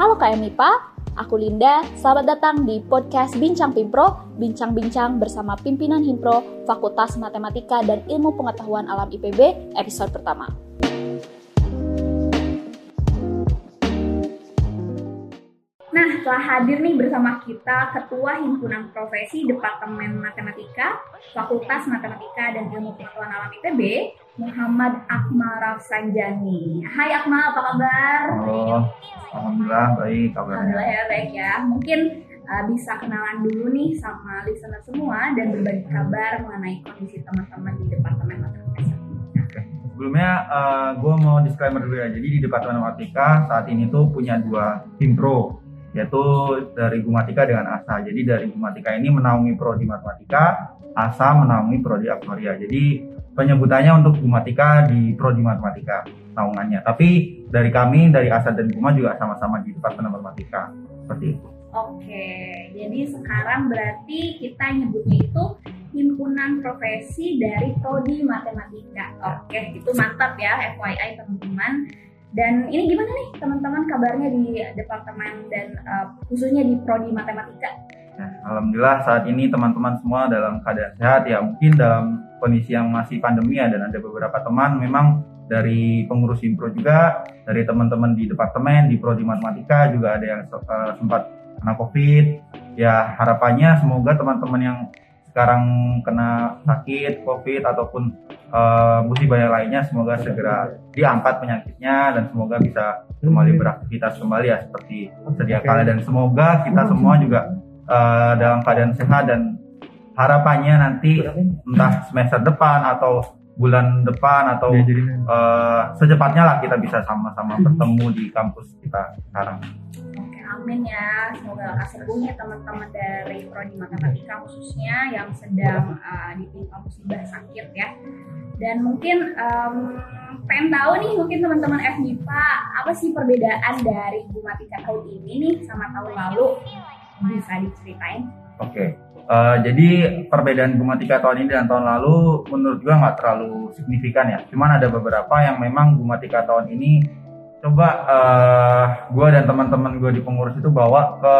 Halo KMIPA, aku Linda. Selamat datang di podcast Bincang Pimpro, bincang-bincang bersama pimpinan Himpro, Fakultas Matematika dan Ilmu Pengetahuan Alam IPB, episode pertama. Nah, telah hadir nih bersama kita Ketua Himpunan Profesi Departemen Matematika, Fakultas Matematika dan Ilmu Pengetahuan Alam IPB, Muhammad Akmal Rafsanjani. Hai Akmal, apa kabar? Oh, alhamdulillah baik kabarnya. Alhamdulillah ya baik ya. Mungkin uh, bisa kenalan dulu nih sama listener semua dan berbagi kabar mengenai kondisi teman-teman di Departemen Matematika. Sebelumnya uh, gue mau disclaimer dulu ya. Jadi di Departemen Matematika saat ini tuh punya dua tim pro yaitu dari Gumatika dengan ASA. Jadi dari Gumatika ini menaungi prodi matematika, ASA menaungi prodi aktuaria. Jadi penyebutannya untuk Gumatika di prodi matematika naungannya. Tapi dari kami dari ASA dan Guma juga sama-sama di Departemen Matematika. Seperti itu. Oke, jadi sekarang berarti kita nyebutnya itu himpunan profesi dari prodi matematika. Oke, itu mantap ya FYI teman-teman. Dan ini gimana nih teman-teman kabarnya di departemen dan uh, khususnya di prodi matematika? Nah, Alhamdulillah saat ini teman-teman semua dalam keadaan sehat ya. Mungkin dalam kondisi yang masih pandemi ya dan ada beberapa teman memang dari pengurus impro juga, dari teman-teman di departemen di prodi matematika juga ada yang uh, sempat kena covid. Ya harapannya semoga teman-teman yang sekarang kena sakit covid ataupun uh, musibah yang lainnya semoga segera diangkat penyakitnya dan semoga bisa kembali beraktivitas kembali ya seperti sedia kala. Dan semoga kita semua juga uh, dalam keadaan sehat dan harapannya nanti entah semester depan atau bulan depan atau uh, secepatnya lah kita bisa sama-sama bertemu di kampus kita sekarang amin ya semoga lekas sembuh ya teman-teman dari prodi matematika khususnya yang sedang uh, ditimpa musibah sakit ya dan mungkin um, pengen tahu nih mungkin teman-teman FMIPA apa sih perbedaan dari Gumatika tahun ini nih sama tahun lalu bisa diceritain oke okay. Uh, eh, jadi perbedaan Gumatika tahun ini dan tahun lalu menurut gue nggak terlalu signifikan ya. Cuman ada beberapa yang memang Gumatika tahun ini coba uh, eh, gue dan teman-teman gue di pengurus itu bawa ke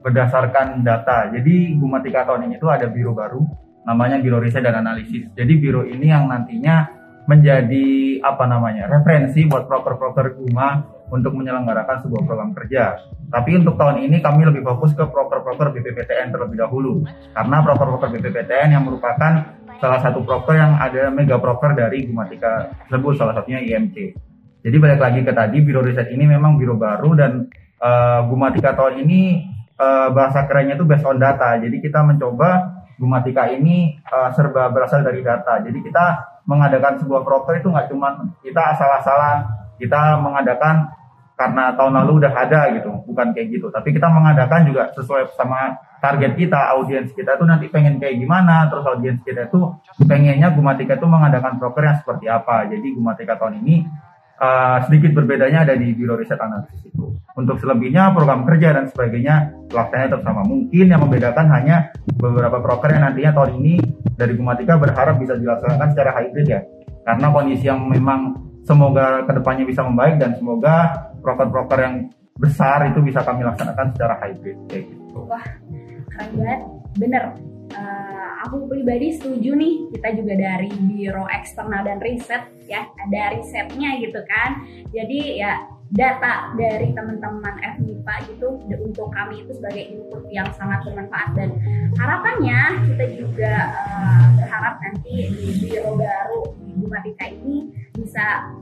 berdasarkan data. Jadi Gumatika tahun ini tuh ada biro baru, namanya Biro Riset dan Analisis. Jadi biro ini yang nantinya menjadi apa namanya referensi buat proker-proker Guma untuk menyelenggarakan sebuah program kerja. Tapi untuk tahun ini kami lebih fokus ke proker-proker BPPTN terlebih dahulu. Karena proker-proker BPPTN yang merupakan salah satu proker yang ada mega proker dari Gumatika tersebut, salah satunya IMC. Jadi balik lagi ke tadi biro riset ini memang biro baru dan uh, Gumatika tahun ini uh, bahasa kerennya itu based on data. Jadi kita mencoba Gumatika ini uh, serba berasal dari data. Jadi kita mengadakan sebuah proker itu nggak cuma kita asal-asalan, kita mengadakan karena tahun lalu udah ada gitu, bukan kayak gitu. Tapi kita mengadakan juga sesuai sama target kita, audiens kita tuh nanti pengen kayak gimana, terus audiens kita tuh pengennya Gumatika itu mengadakan proker yang seperti apa. Jadi Gumatika tahun ini uh, sedikit berbedanya ada di Biro Riset Analisis itu. Untuk selebihnya program kerja dan sebagainya pelaksanaannya tetap sama. Mungkin yang membedakan hanya beberapa proker yang nantinya tahun ini dari Gumatika berharap bisa dilaksanakan secara hybrid ya. Karena kondisi yang memang semoga ke depannya bisa membaik dan semoga proker-proker yang besar itu bisa kami laksanakan secara hybrid kayak gitu. Wah, keren banget. Bener, uh, aku pribadi setuju nih kita juga dari biro eksternal dan riset ya ada risetnya gitu kan jadi ya data dari teman-teman FMIPA gitu untuk kami itu sebagai input yang sangat bermanfaat dan harapannya kita juga uh, berharap nanti di biro baru di Bumatika ini bisa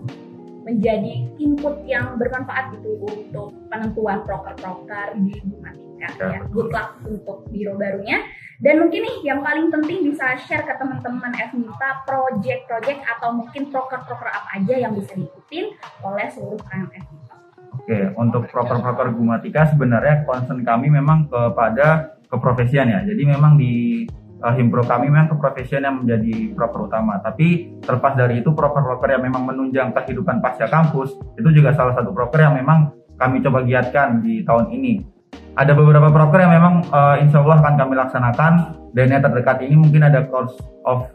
menjadi input yang bermanfaat gitu untuk penentuan proker-proker di Bumatika ya. ya. Good luck untuk biro barunya. Dan mungkin nih yang paling penting bisa share ke teman-teman FMIPA project-project atau mungkin proker-proker apa aja yang bisa diikutin oleh seluruh rekan FMIPA. Oke, untuk proker-proker Gumatika sebenarnya concern kami memang kepada keprofesian ya. Jadi memang di uh, himpro kami memang keprofesian yang menjadi proker utama. Tapi terlepas dari itu proker-proker yang memang menunjang kehidupan pasca kampus itu juga salah satu proker yang memang kami coba giatkan di tahun ini ada beberapa proker yang memang uh, insya Allah akan kami laksanakan dan yang terdekat ini mungkin ada course of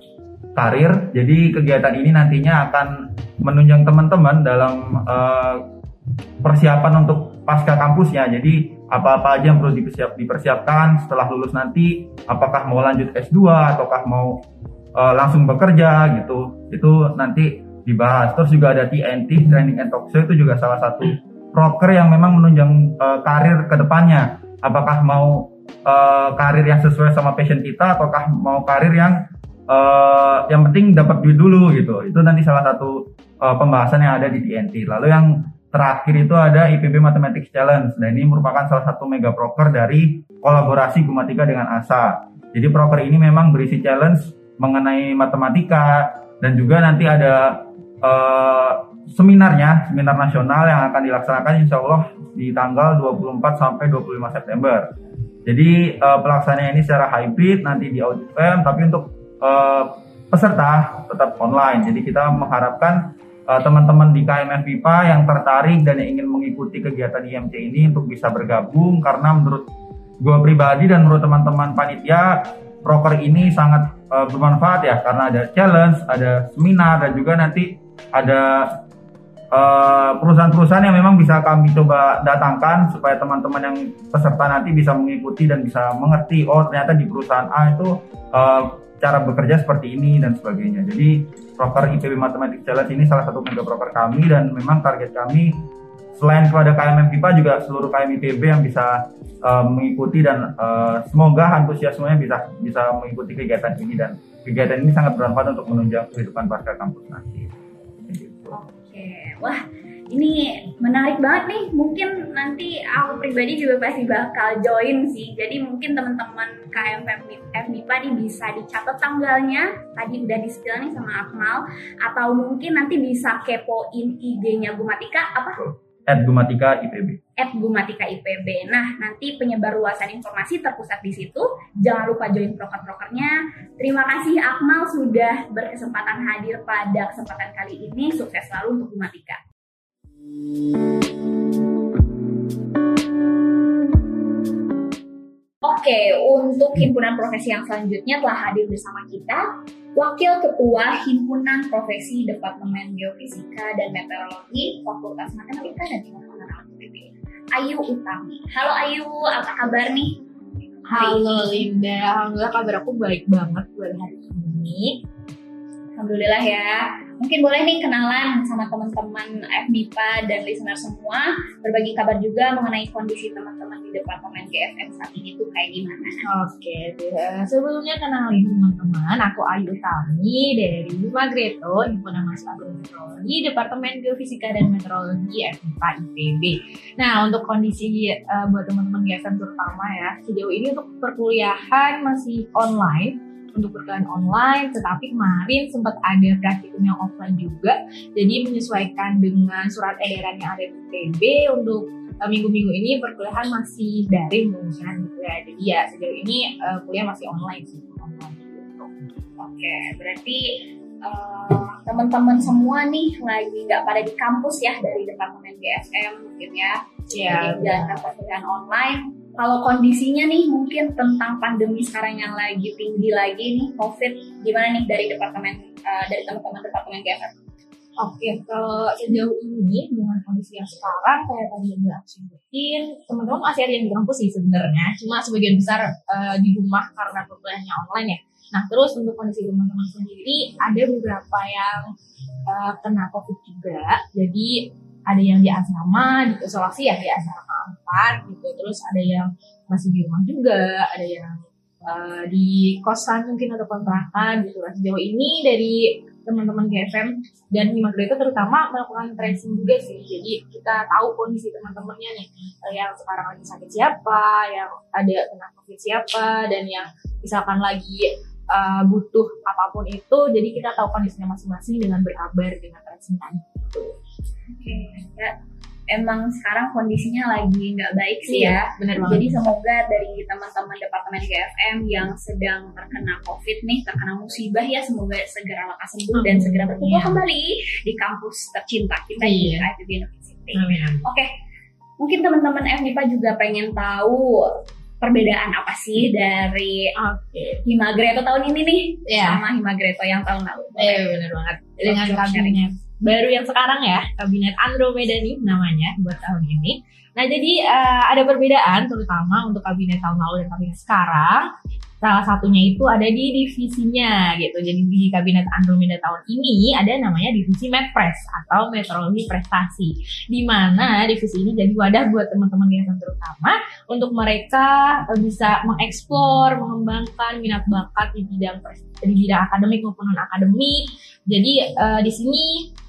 karir. Jadi kegiatan ini nantinya akan menunjang teman-teman dalam uh, persiapan untuk pasca kampusnya. Jadi apa-apa aja yang perlu dipersiap, dipersiapkan setelah lulus nanti, apakah mau lanjut S2 ataukah mau uh, langsung bekerja gitu. Itu nanti dibahas. Terus juga ada TNT Training and Talk Show itu juga salah satu broker yang memang menunjang uh, karir ke depannya. Apakah mau uh, karir yang sesuai sama passion kita ataukah mau karir yang uh, yang penting dapat duit dulu gitu. Itu nanti salah satu uh, pembahasan yang ada di TNT. Lalu yang terakhir itu ada IPB Mathematics Challenge. Nah ini merupakan salah satu mega proker dari kolaborasi Gumatika dengan ASA. Jadi proker ini memang berisi challenge mengenai matematika dan juga nanti ada uh, seminarnya, seminar nasional yang akan dilaksanakan insya Allah di tanggal 24 sampai 25 September. Jadi uh, pelaksanaan ini secara hybrid nanti di auditorium, tapi untuk uh, peserta tetap online. Jadi kita mengharapkan uh, teman-teman di KMF yang tertarik dan yang ingin mengikuti kegiatan IMC ini untuk bisa bergabung karena menurut gue pribadi dan menurut teman-teman panitia proker ini sangat uh, bermanfaat ya karena ada challenge, ada seminar dan juga nanti ada perusahaan-perusahaan yang memang bisa kami coba datangkan supaya teman-teman yang peserta nanti bisa mengikuti dan bisa mengerti oh ternyata di perusahaan A itu uh, cara bekerja seperti ini dan sebagainya. Jadi proker IPB Mathematics Challenge ini salah satu mega proker kami dan memang target kami selain kepada KMM PIPA juga seluruh KM IPB yang bisa uh, mengikuti dan uh, semoga antusiasmenya bisa bisa mengikuti kegiatan ini dan kegiatan ini sangat bermanfaat untuk menunjang kehidupan pasca kampus nanti. Wah ini menarik banget nih. Mungkin nanti aku pribadi juga pasti bakal join sih. Jadi mungkin teman-teman KMP FMIPA nih bisa dicatat tanggalnya. Tadi udah di nih sama Akmal. Atau mungkin nanti bisa kepoin IG-nya Gumatika apa? At Gumatika IPB. At Gumatika IPB. Nah, nanti penyebar luasan informasi terpusat di situ. Jangan lupa join proker-prokernya. Terima kasih Akmal sudah berkesempatan hadir pada kesempatan kali ini. Sukses selalu untuk Gumatika. Oke, untuk himpunan profesi yang selanjutnya telah hadir bersama kita Wakil Ketua Himpunan Profesi Departemen Geofisika dan Meteorologi Fakultas Matematika dan Ilmu Pengetahuan IPB, Ayu Utami. Halo Ayu, apa kabar nih? Halo Linda, alhamdulillah kabar aku baik banget buat hari ini. Alhamdulillah ya. Mungkin boleh nih kenalan sama teman-teman FMIPA dan listener semua, berbagi kabar juga mengenai kondisi teman-teman di Departemen GFM saat ini tuh kayak gimana. Oke, deh. sebelumnya kenalin teman-teman, aku Ayu Tami dari Magreto, Himpunan Mahasiswa Meteorologi, Departemen Geofisika dan Meteorologi FMIPA IPB. Nah, untuk kondisi uh, buat teman-teman GFM terutama ya, sejauh ini untuk perkuliahan masih online, untuk berkeliling online, tetapi kemarin sempat ada praktikum yang offline juga. Jadi menyesuaikan dengan surat edaran yang ada di TB untuk uh, minggu-minggu ini perkuliahan masih daring mungkin gitu ya. Jadi ya sejauh ini uh, kuliah masih online sih. Online gitu. Oke, berarti uh, teman-teman semua nih lagi nggak pada di kampus ya dari departemen GSM mungkin ya. Iya. Jadi perkuliahan online kalau kondisinya nih mungkin tentang pandemi sekarang yang lagi tinggi lagi nih COVID gimana nih dari departemen uh, dari teman-teman departemen GFR? Oke, kalau sejauh ini dengan kondisi yang sekarang kayak tadi yang sebutin, teman-teman masih ada yang di sih sebenarnya, cuma sebagian besar uh, di rumah karena perkuliahannya online ya. Nah, terus untuk kondisi teman-teman sendiri ada beberapa yang uh, kena COVID juga, jadi ada yang di asrama di isolasi ya di asrama empat gitu terus ada yang masih di rumah juga ada yang uh, di kosan mungkin atau kontrakan gitu lah. Sejauh ini dari teman-teman GFM dan Himagreta terutama melakukan tracing juga sih. Jadi kita tahu kondisi teman-temannya nih eh, yang sekarang lagi sakit siapa yang ada kena covid siapa dan yang misalkan lagi uh, butuh apa pun itu. Jadi kita tahu kondisinya masing-masing dengan berkabar dengan tracing tadi gitu. Oke, ya emang sekarang kondisinya lagi nggak baik sih iya, ya. Bener banget. Jadi semoga dari teman-teman departemen GFM yang sedang terkena COVID nih, terkena musibah ya, semoga segera lekas sembuh dan segera berkumpul iya. kembali di kampus tercinta kita iya. di IPB University. Oke, mungkin teman-teman FMIPA juga pengen tahu perbedaan apa sih dari okay. Himagreto tahun ini nih yeah. sama Himagreto yang tahun lalu? Iya yeah, benar banget. Dengan kabinet baru yang sekarang ya, kabinet Andromeda nih namanya buat tahun ini. Nah, jadi uh, ada perbedaan terutama untuk kabinet tahun lalu dan kabinet sekarang. Salah satunya itu ada di divisinya gitu. Jadi di kabinet Andromeda tahun ini ada namanya divisi Medpres atau Meteorologi Prestasi. Di mana divisi ini jadi wadah buat teman-teman yang terutama untuk mereka eh, bisa mengeksplor, mengembangkan minat bakat di bidang di bidang akademik maupun non akademik. Jadi uh, di sini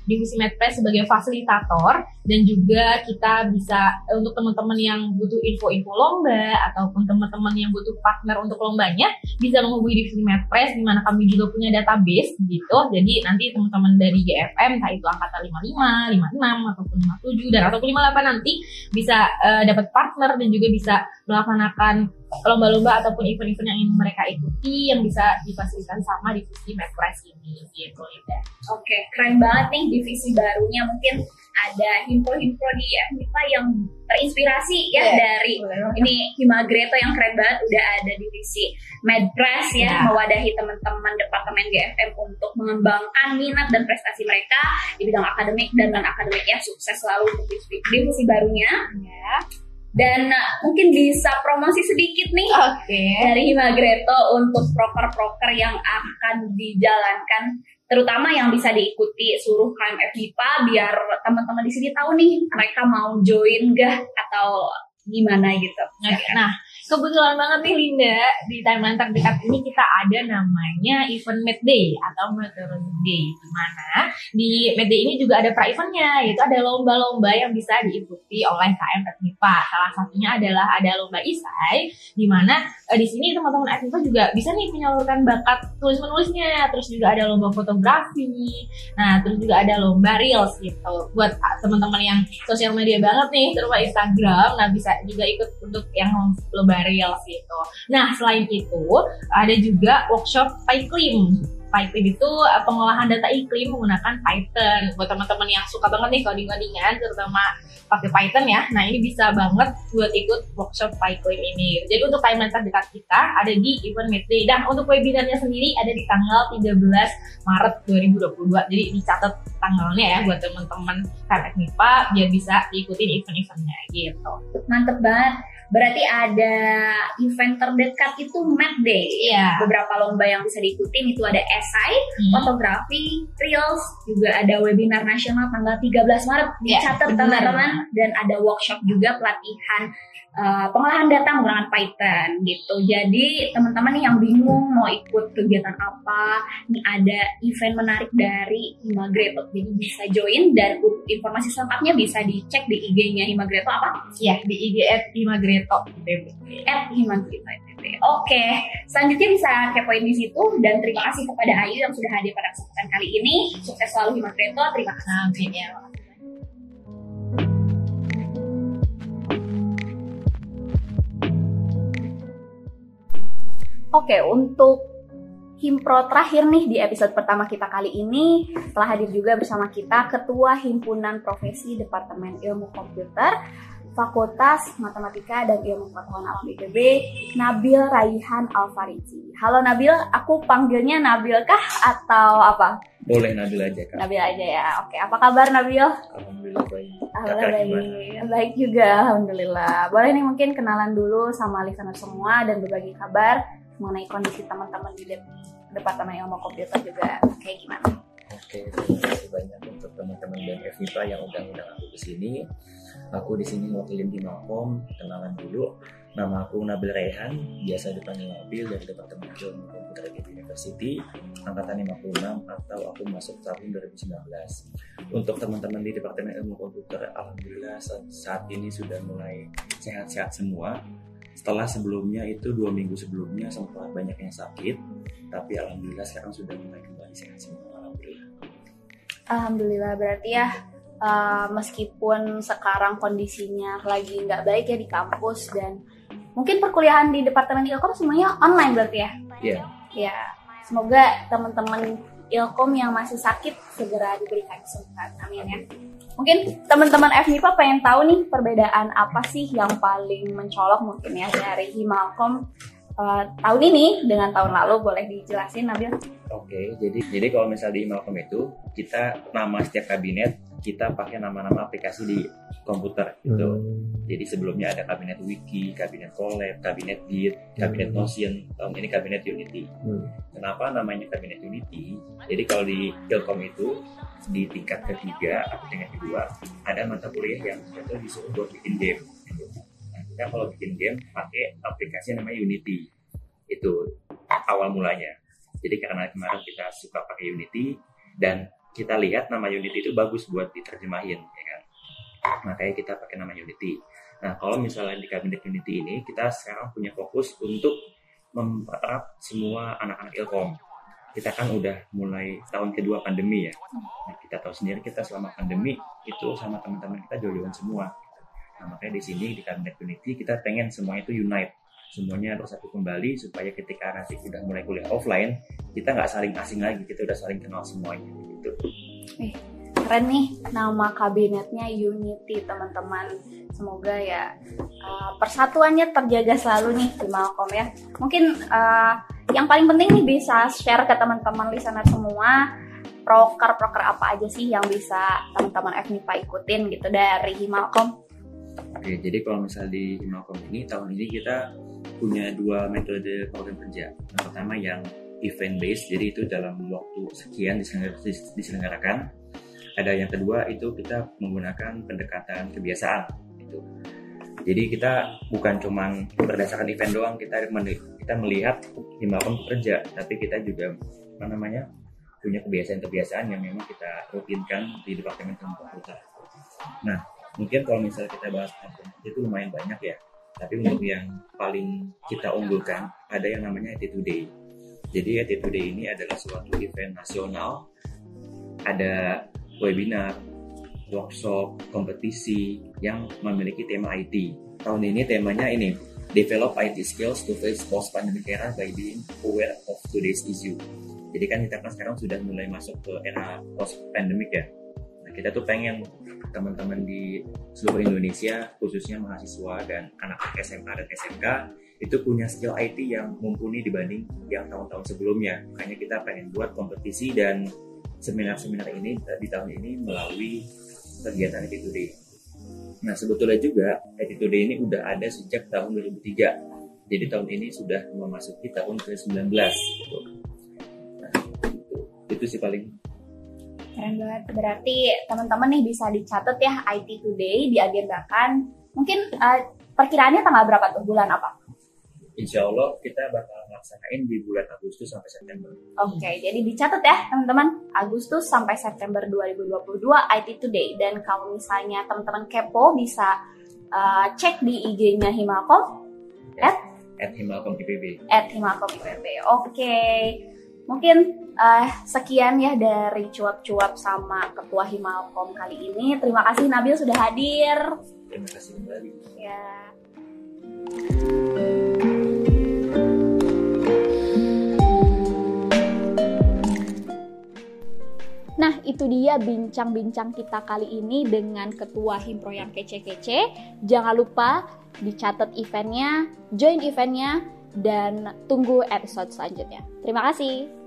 divisi Medpres sebagai fasilitator dan juga kita bisa eh, untuk teman-teman yang butuh info-info lomba ataupun teman-teman yang butuh partner untuk lombanya bisa menghubungi divisi Medpres di mana kami juga punya database gitu. Jadi nanti teman-teman dari GFM entah itu angkatan 55, 56 ataupun 57 dan ataupun 58 nanti bisa uh, dapat partner dan juga bisa melaksanakan lomba-lomba ataupun event-event yang ingin mereka ikuti yang bisa difasilitasi sama divisi Medpres ini gitu Linda. Oke, keren banget nih divisi barunya mungkin ada himpo-himpo di FMIPA yang terinspirasi ya yeah. dari ini Himagreto yang keren banget udah ada divisi Medpres ya yeah. mewadahi teman-teman departemen GFM untuk mengembangkan minat dan prestasi mereka di bidang akademik dan non akademik ya sukses selalu untuk divisi, divisi barunya. Yeah dan uh, mungkin bisa promosi sedikit nih okay. dari Himagreto untuk proker-proker yang akan dijalankan terutama yang bisa diikuti seluruh KMF MIPA biar teman-teman di sini tahu nih mereka mau join gak atau gimana gitu. Okay. Nah, kebetulan banget nih Linda di timeline terdekat ini kita ada namanya event Mad Day atau Meteorology Day di mana di Mad Day ini juga ada pra eventnya yaitu ada lomba-lomba yang bisa diikuti oleh KM FMIPA. Salah satunya adalah ada lomba isai di mana eh, di sini teman-teman FMIPA juga bisa nih menyalurkan bakat tulis menulisnya. Terus juga ada lomba fotografi. Nah, terus juga ada lomba reels gitu buat teman-teman yang sosial media banget nih terutama Instagram. Nah, bisa juga ikut untuk yang lomba reels gitu. Nah, selain itu ada juga workshop PyClim. PyClim itu eh, pengolahan data iklim menggunakan Python. Buat teman-teman yang suka banget nih coding-codingan, terutama pakai Python ya. Nah, ini bisa banget buat ikut workshop PyClim ini. Jadi untuk timeline terdekat kita ada di event Medley. Dan untuk webinarnya sendiri ada di tanggal 13 Maret 2022. Jadi dicatat tanggalnya ya buat teman-teman KMF MIPA biar bisa diikutin event-eventnya gitu. Mantep banget. Berarti ada event terdekat itu Mad Day. Iya. Beberapa lomba yang bisa diikutin itu ada esai, hmm. fotografi, reels, juga ada webinar nasional tanggal 13 Maret. Iya, Dicatat ya, teman-teman dan ada workshop juga pelatihan uh, pengolahan data menggunakan Python gitu. Jadi teman-teman yang bingung mau ikut kegiatan apa, ini ada event menarik dari Himagreto. Jadi bisa join dan informasi selengkapnya bisa dicek di IG-nya Himagreto apa? Ya, di IG at Himagreto. At Himagreto. Oke, selanjutnya bisa kepoin di situ dan terima kasih kepada Ayu yang sudah hadir pada kesempatan kali ini. Sukses selalu Himagreto. Terima kasih. Amin ya. Oke, untuk Himpro terakhir nih di episode pertama kita kali ini telah hadir juga bersama kita Ketua Himpunan Profesi Departemen Ilmu Komputer Fakultas Matematika dan Ilmu Pengetahuan Alam IPB, Nabil Raihan Alfarizi. Halo Nabil, aku panggilnya Nabil kah atau apa? Boleh Nabil aja kak. Nabil aja ya. Oke, apa kabar Nabil? Alhamdulillah baik. Alhamdulillah baik. Baik juga, alhamdulillah. Boleh nih mungkin kenalan dulu sama listener semua dan berbagi kabar mengenai kondisi teman-teman di Departemen Ilmu Komputer juga kayak gimana? Oke, terima kasih banyak untuk teman-teman dan FIPA yang udah undang aku ke sini. Aku di sini mewakili tim Makom, kenalan dulu. Nama aku Nabil Rehan, biasa dipanggil Nabil dari Departemen Ilmu Komputer di University, angkatan 56 atau aku masuk tahun 2019. Untuk teman-teman di Departemen Ilmu Komputer, Alhamdulillah saat ini sudah mulai sehat-sehat semua setelah sebelumnya itu dua minggu sebelumnya sempat banyak yang sakit tapi alhamdulillah sekarang sudah mulai kembali sehat semua alhamdulillah. Alhamdulillah berarti ya uh, meskipun sekarang kondisinya lagi nggak baik ya di kampus dan mungkin perkuliahan di departemen ilkom semuanya online berarti ya? Iya. Yeah. ya semoga teman-teman ilkom yang masih sakit segera diberikan kesembuhan amin ya. Mungkin teman-teman FMIPA pengen tahu nih perbedaan apa sih yang paling mencolok mungkin ya dari Himalcom uh, tahun ini dengan tahun lalu boleh dijelasin Nabil? Oke, jadi jadi kalau misalnya di Malcolm itu kita nama setiap kabinet kita pakai nama-nama aplikasi di komputer gitu. Hmm. Jadi sebelumnya ada kabinet Wiki, kabinet Collab, kabinet Git, kabinet Hmm. Notion, tahun ini kabinet Unity. Hmm. Kenapa namanya kabinet Unity? Jadi kalau di Telkom itu di tingkat ketiga atau tingkat kedua ada mata kuliah yang itu disuruh buat bikin game. Kita kalau bikin game pakai aplikasi yang namanya Unity. Itu awal mulanya. Jadi karena kemarin kita suka pakai Unity dan kita lihat nama Unity itu bagus buat diterjemahin, ya kan? Makanya kita pakai nama Unity. Nah, kalau misalnya di kabinet Unity ini kita sekarang punya fokus untuk memperap semua anak-anak Ilkom. Kita kan udah mulai tahun kedua pandemi ya. Nah, kita tahu sendiri kita selama pandemi itu sama teman-teman kita jauh-jauhan semua. Nah, makanya di sini di kabinet Unity kita pengen semua itu unite. Semuanya bersatu kembali supaya ketika nanti udah mulai kuliah offline, kita nggak saling asing lagi, kita udah saling kenal semuanya gitu. Keren nih nama kabinetnya Unity teman-teman. Semoga ya uh, persatuannya terjaga selalu nih di Malcolm ya. Mungkin uh, yang paling penting nih bisa share ke teman-teman listener semua proker-proker apa aja sih yang bisa teman-teman FNIPA ikutin gitu dari Himalcom. Oke, jadi kalau misalnya di Himalcom ini tahun ini kita punya dua metode program kerja. Yang pertama yang event based, jadi itu dalam waktu sekian diselenggara- dis- diselenggarakan. Ada yang kedua itu kita menggunakan pendekatan kebiasaan. Gitu. Jadi kita bukan cuman berdasarkan event doang, kita kita melihat Himalcom kerja, tapi kita juga apa namanya punya kebiasaan-kebiasaan yang memang kita rutinkan di departemen komputer. Nah, mungkin kalau misalnya kita bahas tentang itu lumayan banyak ya. Tapi untuk yang paling kita unggulkan ada yang namanya IT Today. Jadi IT Today ini adalah suatu event nasional. Ada webinar workshop kompetisi yang memiliki tema IT tahun ini temanya ini develop IT skills to face post pandemic era by being aware of today's issue. Jadi kan kita kan sekarang sudah mulai masuk ke era post pandemic ya. Nah, kita tuh pengen teman-teman di seluruh Indonesia, khususnya mahasiswa dan anak SMA dan SMK, itu punya skill IT yang mumpuni dibanding yang tahun-tahun sebelumnya. Makanya kita pengen buat kompetisi dan seminar-seminar ini di tahun ini melalui kegiatan IT Today. Nah, sebetulnya juga IT Today ini udah ada sejak tahun 2003. Jadi tahun ini sudah memasuki tahun ke-19. Gitu. Nah, itu, itu sih paling Keren banget. Berarti teman-teman nih bisa dicatat ya IT Today diagendakan. Mungkin uh, perkiraannya tanggal berapa tuh? Bulan apa? Insya Allah kita bakal melaksanain di bulan Agustus sampai September. Oke, jadi dicatat ya teman-teman. Agustus sampai September 2022 IT Today. Dan kalau misalnya teman-teman kepo bisa uh, cek di IG-nya Himalcom at At Himalcom IPB. at Himalcom IPB. Oke, mungkin uh, sekian ya dari cuap-cuap sama Ketua Himalcom kali ini. Terima kasih Nabil sudah hadir. Terima kasih kembali. Ya. Nah, itu dia bincang-bincang kita kali ini dengan Ketua Himpro yang kece-kece. Jangan lupa dicatat eventnya, join eventnya, dan tunggu episode selanjutnya. Terima kasih.